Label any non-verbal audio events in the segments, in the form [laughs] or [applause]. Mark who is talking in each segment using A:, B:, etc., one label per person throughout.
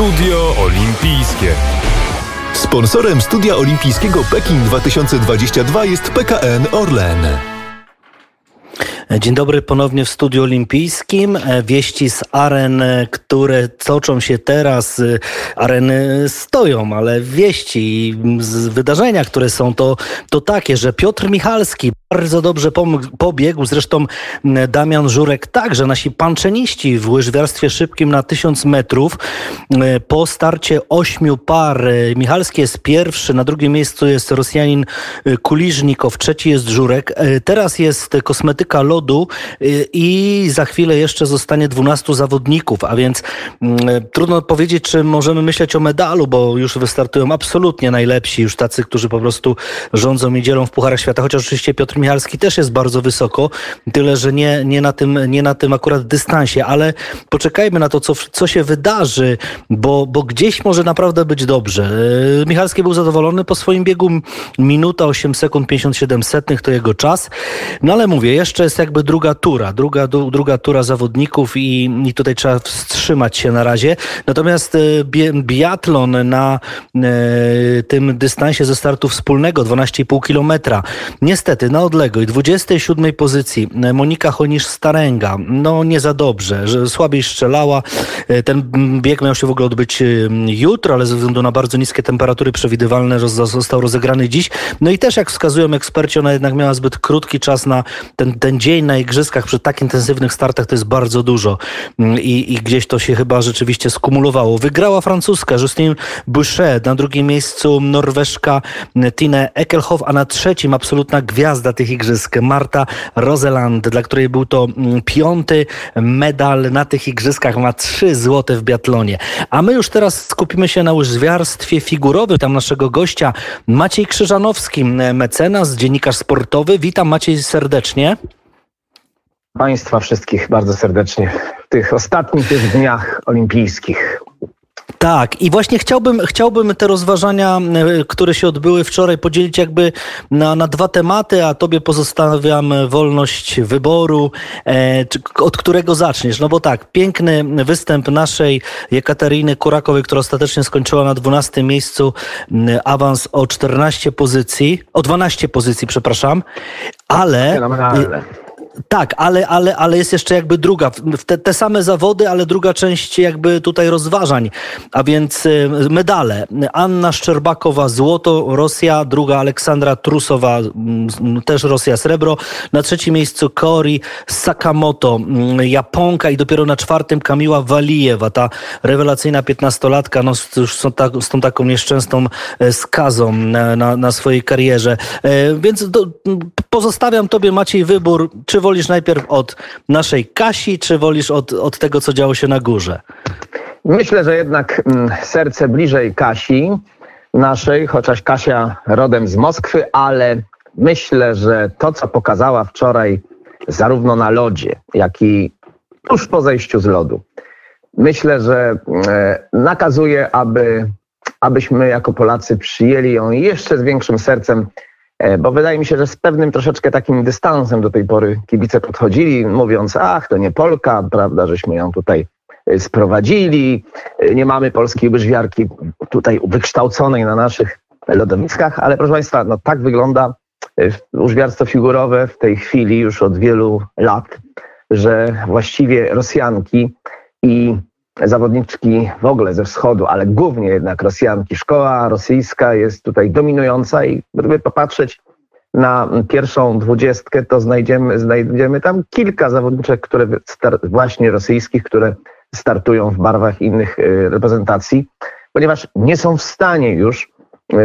A: Studio Olimpijskie.
B: Sponsorem Studia Olimpijskiego Pekin 2022 jest PKN Orlen.
C: Dzień dobry ponownie w studiu olimpijskim. Wieści z aren, które toczą się teraz. Areny stoją, ale wieści z wydarzenia, które są, to, to takie, że Piotr Michalski bardzo dobrze pobiegł, zresztą Damian Żurek także. Nasi panczeniści w łyżwiarstwie szybkim na 1000 metrów po starcie ośmiu par. Michalski jest pierwszy, na drugim miejscu jest Rosjanin Kuliżnikow, trzeci jest Żurek. Teraz jest kosmetyka lodu i za chwilę jeszcze zostanie 12 zawodników, a więc trudno powiedzieć, czy możemy myśleć o medalu, bo już wystartują absolutnie najlepsi, już tacy, którzy po prostu rządzą i dzielą w Pucharach Świata, chociaż oczywiście Piotr Michalski też jest bardzo wysoko, tyle, że nie, nie, na, tym, nie na tym akurat dystansie, ale poczekajmy na to, co, co się wydarzy, bo, bo gdzieś może naprawdę być dobrze. Michalski był zadowolony po swoim biegu, minuta 8 sekund 57 setnych to jego czas, no ale mówię, jeszcze jest jakby druga tura, druga, druga tura zawodników i, i tutaj trzeba wstrzymać się na razie. Natomiast biatlon na e, tym dystansie ze startu wspólnego 12,5 kilometra, niestety na odległej 27 pozycji Monika Honisz-Staręga, no nie za dobrze, że słabiej strzelała. Ten bieg miał się w ogóle odbyć jutro, ale ze względu na bardzo niskie temperatury przewidywalne został rozegrany dziś. No i też jak wskazują eksperci, ona jednak miała zbyt krótki czas na ten, ten dzień na igrzyskach przy tak intensywnych startach to jest bardzo dużo I, i gdzieś to się chyba rzeczywiście skumulowało. Wygrała francuska Justine Boucher, na drugim miejscu Norweszka Tine Ekelhoff, a na trzecim absolutna gwiazda tych igrzysk Marta Roseland, dla której był to piąty medal na tych igrzyskach, ma trzy złote w biatlonie. A my już teraz skupimy się na łyżwiarstwie figurowym. Tam naszego gościa Maciej Krzyżanowski, mecenas, dziennikarz sportowy. Witam Maciej serdecznie.
D: Państwa wszystkich bardzo serdecznie w tych ostatnich dniach olimpijskich.
C: Tak, i właśnie chciałbym, chciałbym te rozważania, e, które się odbyły wczoraj, podzielić jakby na, na dwa tematy, a tobie pozostawiam wolność wyboru, e, od którego zaczniesz. No bo tak, piękny występ naszej Jekateryny Kurakowej, która ostatecznie skończyła na 12 miejscu, awans o 14 pozycji, o 12 pozycji, przepraszam, ale... Fenomenalne. Tak, ale, ale, ale jest jeszcze jakby druga, te, te same zawody, ale druga część jakby tutaj rozważań, a więc y, medale. Anna Szczerbakowa złoto, Rosja, druga Aleksandra Trusowa, też Rosja srebro, na trzecim miejscu Kori Sakamoto, Japonka. I dopiero na czwartym Kamiła Walijewa, ta rewelacyjna piętnastolatka, no już z, z tą taką nieszczęsną e, skazą na, na, na swojej karierze. E, więc do, pozostawiam tobie Maciej wybór, czy wolisz najpierw od naszej Kasi, czy wolisz od, od tego, co działo się na górze?
D: Myślę, że jednak mm, serce bliżej Kasi naszej, chociaż Kasia rodem z Moskwy, ale myślę, że to, co pokazała wczoraj zarówno na lodzie, jak i tuż po zejściu z lodu, myślę, że e, nakazuje, aby, abyśmy jako Polacy przyjęli ją jeszcze z większym sercem bo wydaje mi się, że z pewnym troszeczkę takim dystansem do tej pory kibice podchodzili, mówiąc, ach, to nie Polka, prawda, żeśmy ją tutaj e, sprowadzili, e, nie mamy polskiej łyżwiarki tutaj wykształconej na naszych lodowiskach, ale proszę Państwa, no tak wygląda łyżwiarstwo figurowe w tej chwili już od wielu lat, że właściwie Rosjanki i zawodniczki w ogóle ze wschodu, ale głównie jednak Rosjanki. Szkoła rosyjska jest tutaj dominująca i gdyby popatrzeć na pierwszą dwudziestkę, to znajdziemy, znajdziemy tam kilka zawodniczek, które właśnie rosyjskich, które startują w barwach innych y, reprezentacji, ponieważ nie są w stanie już y,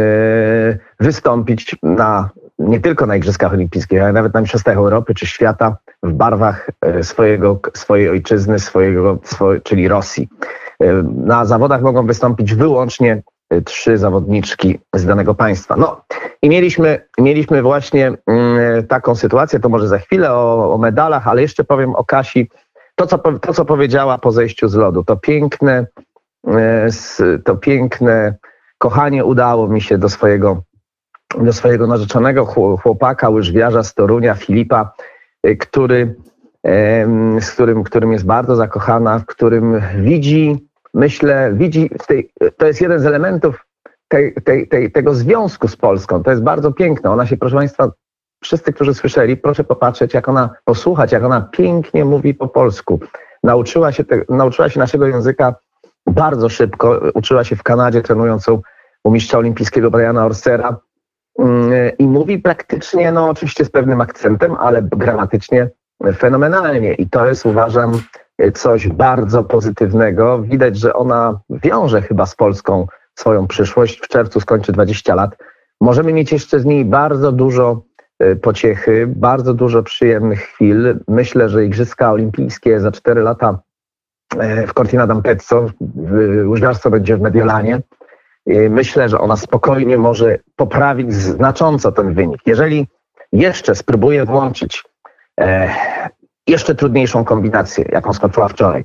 D: wystąpić na nie tylko na Igrzyskach Olimpijskich, ale nawet na Mistrzostwach Europy czy świata w barwach e, swojego, swojej ojczyzny, swojego, czyli Rosji. E, na zawodach mogą wystąpić wyłącznie e, trzy zawodniczki z danego państwa. No i mieliśmy, mieliśmy właśnie mm, taką sytuację, to może za chwilę o, o medalach, ale jeszcze powiem o Kasi. To co, to, co powiedziała po zejściu z lodu, to piękne, to piękne kochanie udało mi się do swojego do swojego narzeczonego chłopaka, łyżwiarza z Torunia, Filipa, y, który, z którym, którym jest bardzo zakochana, w którym widzi myślę, widzi, tej, to jest jeden z elementów tej, tej, tej, tego związku z Polską. To jest bardzo piękne. Ona się, proszę Państwa, wszyscy, którzy słyszeli, proszę popatrzeć, jak ona, posłuchać, jak ona pięknie mówi po polsku. Nauczyła się, te, nauczyła się naszego języka bardzo szybko. Uczyła się w Kanadzie, trenując u mistrza olimpijskiego Briana Orsera. Mm, I mówi praktycznie, no oczywiście z pewnym akcentem, ale gramatycznie fenomenalnie. I to jest, uważam, coś bardzo pozytywnego. Widać, że ona wiąże chyba z Polską swoją przyszłość. W czerwcu skończy 20 lat. Możemy mieć jeszcze z niej bardzo dużo e, pociechy, bardzo dużo przyjemnych chwil. Myślę, że Igrzyska Olimpijskie za 4 lata e, w Cortina d'Ampezzo, łyżwiarstwo będzie w Mediolanie. E, myślę, że ona spokojnie może poprawić znacząco ten wynik. Jeżeli jeszcze spróbuje włączyć jeszcze trudniejszą kombinację, jaką skoczyła wczoraj,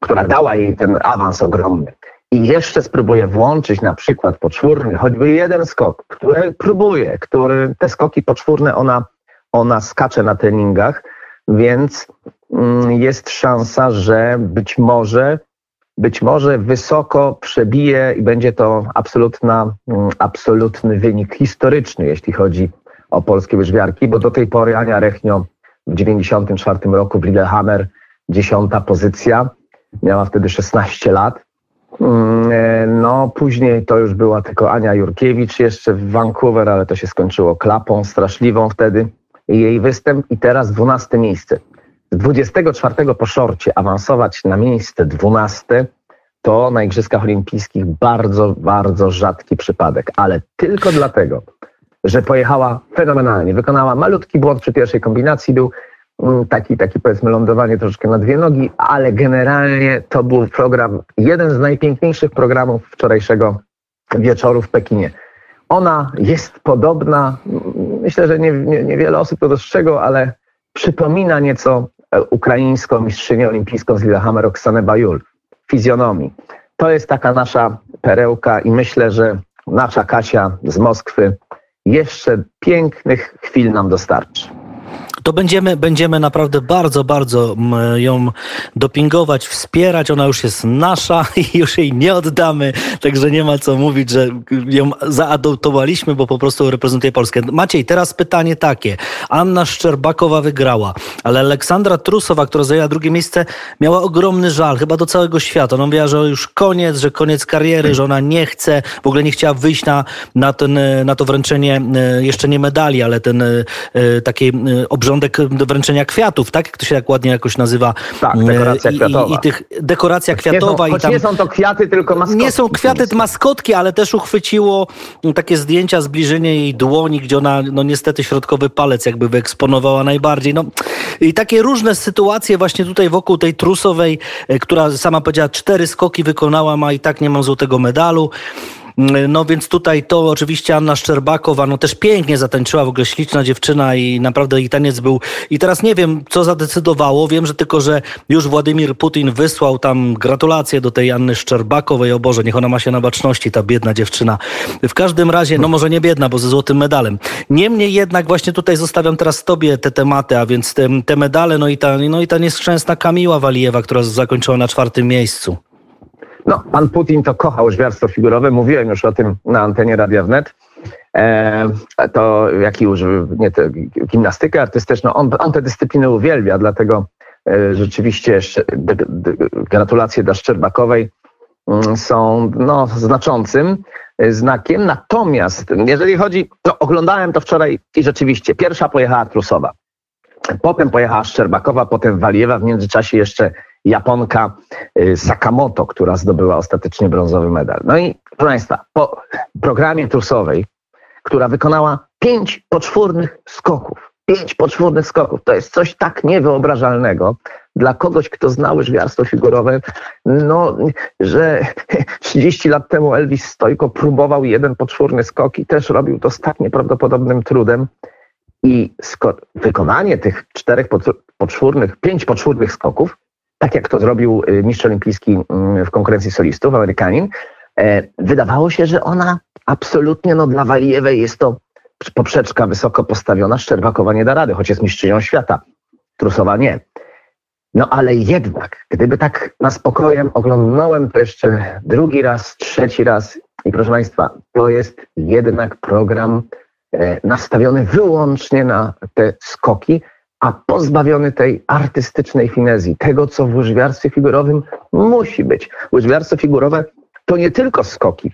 D: która dała jej ten awans ogromny. I jeszcze spróbuję włączyć na przykład poczwórny, choćby jeden skok, który próbuje, który te skoki poczwórne ona, ona skacze na treningach, więc mm, jest szansa, że być może być może wysoko przebije i będzie to absolutna, mm, absolutny wynik historyczny, jeśli chodzi o polskie łyżwiarki, bo do tej pory Ania Rechnio w 1994 roku w Lillehammer, dziesiąta pozycja. Miała wtedy 16 lat. Mm, e, no, później to już była tylko Ania Jurkiewicz jeszcze w Vancouver, ale to się skończyło klapą straszliwą wtedy. Jej występ i teraz 12 miejsce. Z 24 po szorcie awansować na miejsce 12 to na Igrzyskach Olimpijskich bardzo, bardzo rzadki przypadek, ale tylko dlatego, że pojechała fenomenalnie. Wykonała malutki błąd przy pierwszej kombinacji, był mm, taki, taki powiedzmy lądowanie troszeczkę na dwie nogi, ale generalnie to był program, jeden z najpiękniejszych programów wczorajszego wieczoru w Pekinie. Ona jest podobna, mm, myślę, że niewiele nie, nie osób to dostrzegło, ale przypomina nieco ukraińską mistrzynię olimpijską z Lillehammer Oksanę Bajul. Fizjonomii. To jest taka nasza perełka i myślę, że nasza Kasia z Moskwy jeszcze pięknych chwil nam dostarczy
C: to będziemy, będziemy naprawdę bardzo, bardzo mm, ją dopingować, wspierać. Ona już jest nasza [laughs] i już jej nie oddamy, także nie ma co mówić, że ją zaadoptowaliśmy, bo po prostu reprezentuje Polskę. Maciej, teraz pytanie takie. Anna Szczerbakowa wygrała, ale Aleksandra Trusowa, która zajęła drugie miejsce, miała ogromny żal, chyba do całego świata. Ona mówiła, że już koniec, że koniec kariery, że ona nie chce, w ogóle nie chciała wyjść na, na, ten, na to wręczenie e, jeszcze nie medali, ale ten e, e, obrząd porządek do wręczenia kwiatów, tak? Jak to się tak ładnie jakoś nazywa.
D: Tak, dekoracja
C: I,
D: kwiatowa.
C: I, i tych dekoracja kwiatowa.
D: Nie są,
C: i tam,
D: nie są to kwiaty, tylko maskotki.
C: Nie są kwiaty, maskotki, ale też uchwyciło takie zdjęcia, zbliżenie jej dłoni, gdzie ona, no niestety środkowy palec jakby wyeksponowała najbardziej. No i takie różne sytuacje właśnie tutaj wokół tej trusowej, e, która sama powiedziała, cztery skoki wykonała, a i tak nie mam złotego medalu. No więc tutaj to oczywiście Anna Szczerbakowa, no też pięknie zatańczyła, w ogóle śliczna dziewczyna i naprawdę jej taniec był. I teraz nie wiem, co zadecydowało. Wiem, że tylko, że już Władimir Putin wysłał tam gratulacje do tej Anny Szczerbakowej. O Boże, niech ona ma się na baczności, ta biedna dziewczyna. W każdym razie, no może nie biedna, bo ze złotym medalem. Niemniej jednak właśnie tutaj zostawiam teraz tobie te tematy, a więc te, te medale, no i ta, no i ta nieskrzęsna Kamiła Walijewa, która zakończyła na czwartym miejscu.
D: No, pan Putin to kochał żwiarstwo figurowe, mówiłem już o tym na antenie Radia Wnet. E, to jaki już nie te, gimnastykę artystyczną, on, on te dyscypliny uwielbia, dlatego e, rzeczywiście de, de, gratulacje dla Szczerbakowej mm, są no, znaczącym znakiem. Natomiast jeżeli chodzi, no, oglądałem to wczoraj i rzeczywiście pierwsza pojechała Trusowa, potem pojechała Szczerbakowa, potem Waliewa, w międzyczasie jeszcze Japonka y, Sakamoto, która zdobyła ostatecznie brązowy medal. No i proszę Państwa, po programie trusowej, która wykonała pięć poczwórnych skoków, pięć poczwórnych skoków, to jest coś tak niewyobrażalnego dla kogoś, kto znał łyżwiarstwo figurowe, no, że [laughs] 30 lat temu Elvis Stojko próbował jeden poczwórny skok i też robił to z tak nieprawdopodobnym trudem. I wykonanie tych czterech poczwórnych, pięć poczwórnych skoków tak jak to zrobił y, mistrz olimpijski mm, w konkurencji solistów, Amerykanin, e, wydawało się, że ona absolutnie no, dla Walijewej jest to poprzeczka wysoko postawiona, Szczerbakowa nie da rady, choć jest mistrzynią świata. Trusowa nie. No ale jednak, gdyby tak na spokojem oglądałem to jeszcze drugi raz, trzeci raz i proszę Państwa, to jest jednak program e, nastawiony wyłącznie na te skoki, a pozbawiony tej artystycznej finezji, tego co w łyżwiarstwie figurowym musi być. Łyżwiarstwo figurowe to nie tylko skoki,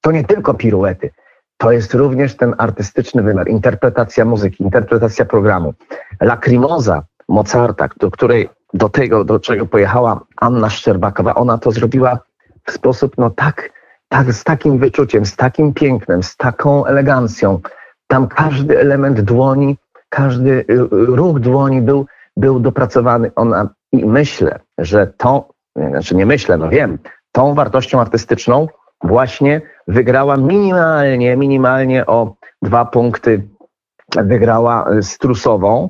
D: to nie tylko piruety, to jest również ten artystyczny wymiar, interpretacja muzyki, interpretacja programu. Lacrimosa Mozarta, do której do tego, do czego pojechała Anna Szczerbakowa, ona to zrobiła w sposób no tak, tak z takim wyczuciem, z takim pięknem, z taką elegancją. Tam każdy element dłoni, każdy y, ruch dłoni był, był dopracowany. Ona i myślę, że to, znaczy nie myślę, no wiem, tą wartością artystyczną właśnie wygrała minimalnie, minimalnie o dwa punkty wygrała Strusową,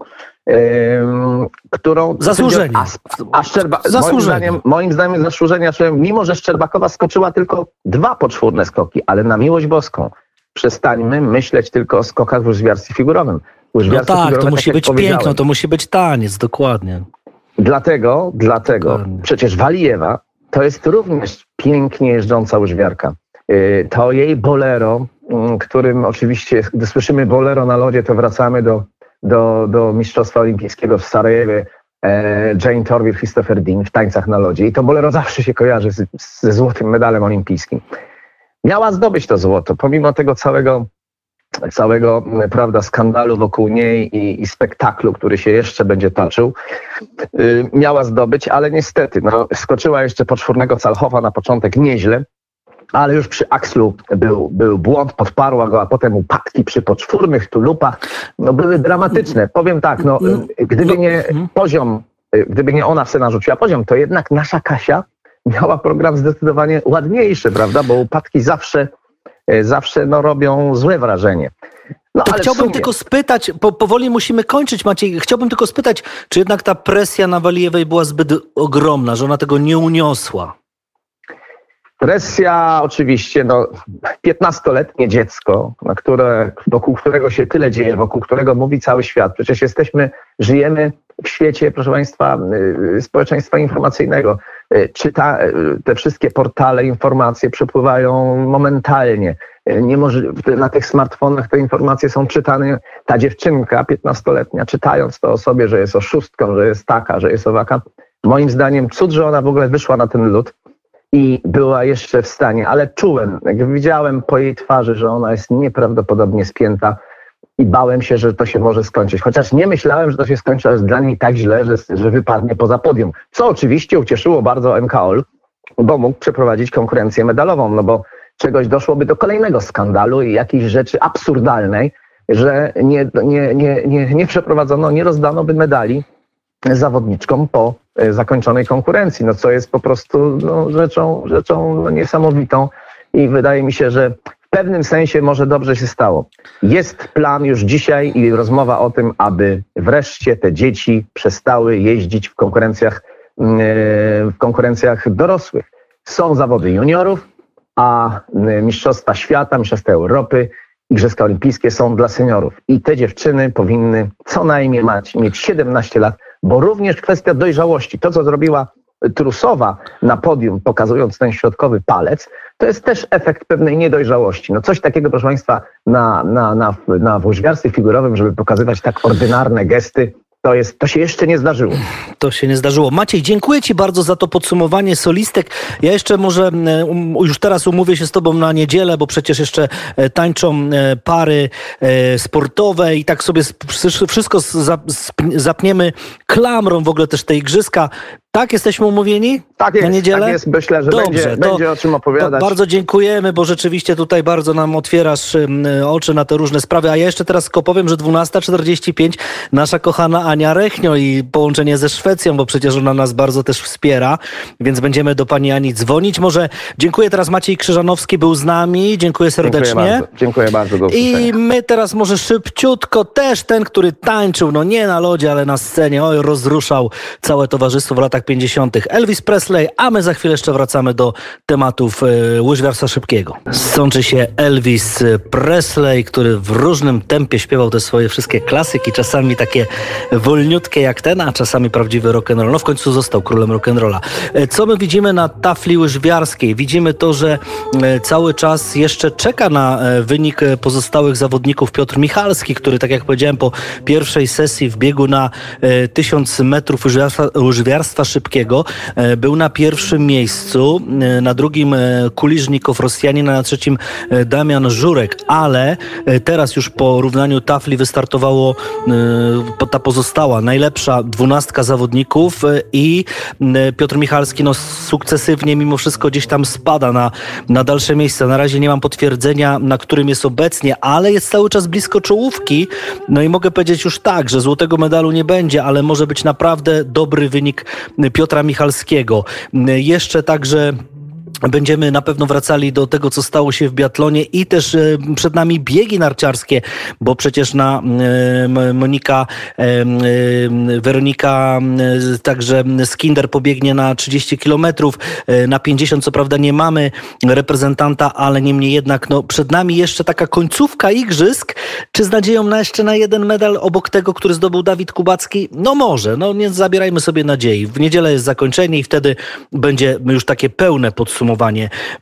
D: którą...
C: Zasłużenie.
D: A, a Szczerba, moim zdaniem, moim zdaniem zasłużenia, mimo że Szczerbakowa skoczyła tylko dwa poczwórne skoki, ale na miłość boską przestańmy myśleć tylko o skokach w łyżwiarstwie figurowym.
C: No tak, to musi tak być piękno, to musi być taniec, dokładnie.
D: Dlatego, dlatego dokładnie. przecież Walijewa to jest również pięknie jeżdżąca łyżwiarka. Y, to jej bolero, mm, którym oczywiście, gdy słyszymy bolero na lodzie, to wracamy do, do, do Mistrzostwa Olimpijskiego w Sarajewie. E, Jane Torville, Christopher Dean w tańcach na lodzie. I to bolero zawsze się kojarzy z, ze złotym medalem olimpijskim. Miała zdobyć to złoto, pomimo tego całego całego prawda, skandalu wokół niej i, i, spektaklu, który się jeszcze będzie toczył, yy, miała zdobyć, ale niestety no, skoczyła jeszcze poczwórnego Calhofa na początek nieźle, ale już przy Axlu był, był błąd, podparła go, a potem upadki przy poczwórnych tulupach, no były dramatyczne. Powiem tak, no, gdyby nie poziom, gdyby nie ona se narzuciła poziom, to jednak nasza Kasia miała program zdecydowanie ładniejszy, prawda, bo upadki zawsze, zawsze no, robią złe wrażenie.
C: No, to chciałbym sumie... tylko spytać, po, powoli musimy kończyć Maciej, chciałbym tylko spytać, czy jednak ta presja na Walijewej była zbyt ogromna, że ona tego nie uniosła?
D: Presja oczywiście, no, 15-letnie dziecko, na które, wokół którego się tyle dzieje, wokół którego mówi cały świat. Przecież jesteśmy, żyjemy w świecie, proszę Państwa, y, społeczeństwa informacyjnego. Y, czyta, y, te wszystkie portale, informacje przepływają momentalnie. Nie może, na tych smartfonach te informacje są czytane. Ta dziewczynka, 15-letnia, czytając to o sobie, że jest oszustką, że jest taka, że jest owaka, moim zdaniem cud, że ona w ogóle wyszła na ten lód i była jeszcze w stanie, ale czułem, jak widziałem po jej twarzy, że ona jest nieprawdopodobnie spięta i bałem się, że to się może skończyć. Chociaż nie myślałem, że to się skończy, jest dla niej tak źle, że, że wypadnie poza podium. Co oczywiście ucieszyło bardzo MKOL, bo mógł przeprowadzić konkurencję medalową, no bo czegoś doszłoby do kolejnego skandalu i jakiejś rzeczy absurdalnej, że nie, nie, nie, nie, nie przeprowadzono, nie rozdano by medali zawodniczkom po e, zakończonej konkurencji, no co jest po prostu no, rzeczą, rzeczą no, niesamowitą i wydaje mi się, że w pewnym sensie może dobrze się stało. Jest plan już dzisiaj i rozmowa o tym, aby wreszcie te dzieci przestały jeździć w konkurencjach, mm, e, w konkurencjach dorosłych. Są zawody juniorów, a mm, Mistrzostwa Świata, Mistrzostwa Europy, Igrzyska Olimpijskie są dla seniorów. I te dziewczyny powinny co najmniej mać, mieć 17 lat, bo również kwestia dojrzałości, to co zrobiła Trusowa na podium, pokazując ten środkowy palec, to jest też efekt pewnej niedojrzałości. No coś takiego, proszę Państwa, na, na, na, na w figurowym, żeby pokazywać tak ordynarne gesty, to, jest, to się jeszcze nie zdarzyło.
C: To się nie zdarzyło. Maciej, dziękuję Ci bardzo za to podsumowanie solistek. Ja jeszcze może um, już teraz umówię się z Tobą na niedzielę, bo przecież jeszcze e, tańczą e, pary e, sportowe i tak sobie wszystko zapniemy klamrą w ogóle też te igrzyska. Tak, jesteśmy umówieni?
D: Tak jest, na niedzielę? tak jest. Myślę, że Dobrze, będzie, to, będzie o czym opowiadać.
C: Bardzo dziękujemy, bo rzeczywiście tutaj bardzo nam otwierasz oczy na te różne sprawy. A ja jeszcze teraz tylko powiem, że 12.45 nasza kochana Ania Rechnio i połączenie ze Szwecją, bo przecież ona nas bardzo też wspiera, więc będziemy do pani Ani dzwonić. Może dziękuję teraz Maciej Krzyżanowski był z nami. Dziękuję serdecznie.
D: Dziękuję bardzo. Dziękuję bardzo
C: I my teraz może szybciutko też ten, który tańczył, no nie na lodzie, ale na scenie, oj, rozruszał całe towarzystwo w latach latach 50. Elvis Presley, a my za chwilę jeszcze wracamy do tematów e, łyżwiarstwa szybkiego. Sączy się Elvis Presley, który w różnym tempie śpiewał te swoje wszystkie klasyki, czasami takie wolniutkie jak ten, a czasami prawdziwy rock'n'roll. No w końcu został królem rock'n'rolla. E, Co my widzimy na tafli łyżwiarskiej? Widzimy to, że e, cały czas jeszcze czeka na wynik pozostałych zawodników Piotr Michalski, który tak jak powiedziałem po pierwszej sesji w biegu na e, 1000 metrów łyżwiarstwa szybkiego e, był na pierwszym miejscu, e, na drugim e, Kuliżnikow Rosjanin, a na trzecim Damian Żurek, ale teraz już po równaniu tafli wystartowało ta pozostała, najlepsza dwunastka zawodników i Piotr Michalski no, sukcesywnie mimo wszystko gdzieś tam spada na, na dalsze miejsca. Na razie nie mam potwierdzenia, na którym jest obecnie, ale jest cały czas blisko czołówki. No i mogę powiedzieć już tak, że złotego medalu nie będzie, ale może być naprawdę dobry wynik Piotra Michalskiego. Jeszcze także Będziemy na pewno wracali do tego, co stało się w biatlonie i też e, przed nami biegi narciarskie, bo przecież na Monika, e, Weronika, e, także Skinder pobiegnie na 30 kilometrów, na 50 co prawda nie mamy reprezentanta, ale niemniej jednak no, przed nami jeszcze taka końcówka igrzysk, czy z nadzieją na jeszcze na jeden medal obok tego, który zdobył Dawid Kubacki? No może, no nie zabierajmy sobie nadziei. W niedzielę jest zakończenie i wtedy będzie już takie pełne podsumowanie.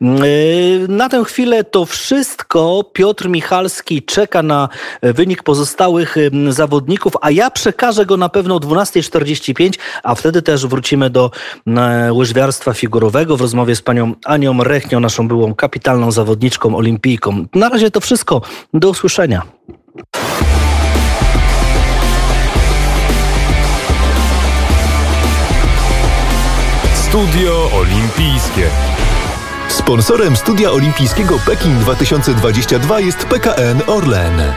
C: Yy, Na tę chwilę to wszystko. Piotr Michalski czeka na wynik pozostałych ym, zawodników, a ja przekażę go na pewno o 12.45, a wtedy też wrócimy do e, łyżwiarstwa figurowego w rozmowie z panią Anią Rechnią, naszą byłą kapitalną zawodniczką, olimpijką. Na razie to wszystko. Do usłyszenia.
A: Studio Olimpijskie.
B: Sponsorem studia olimpijskiego Pekin 2022 jest PKN Orlen.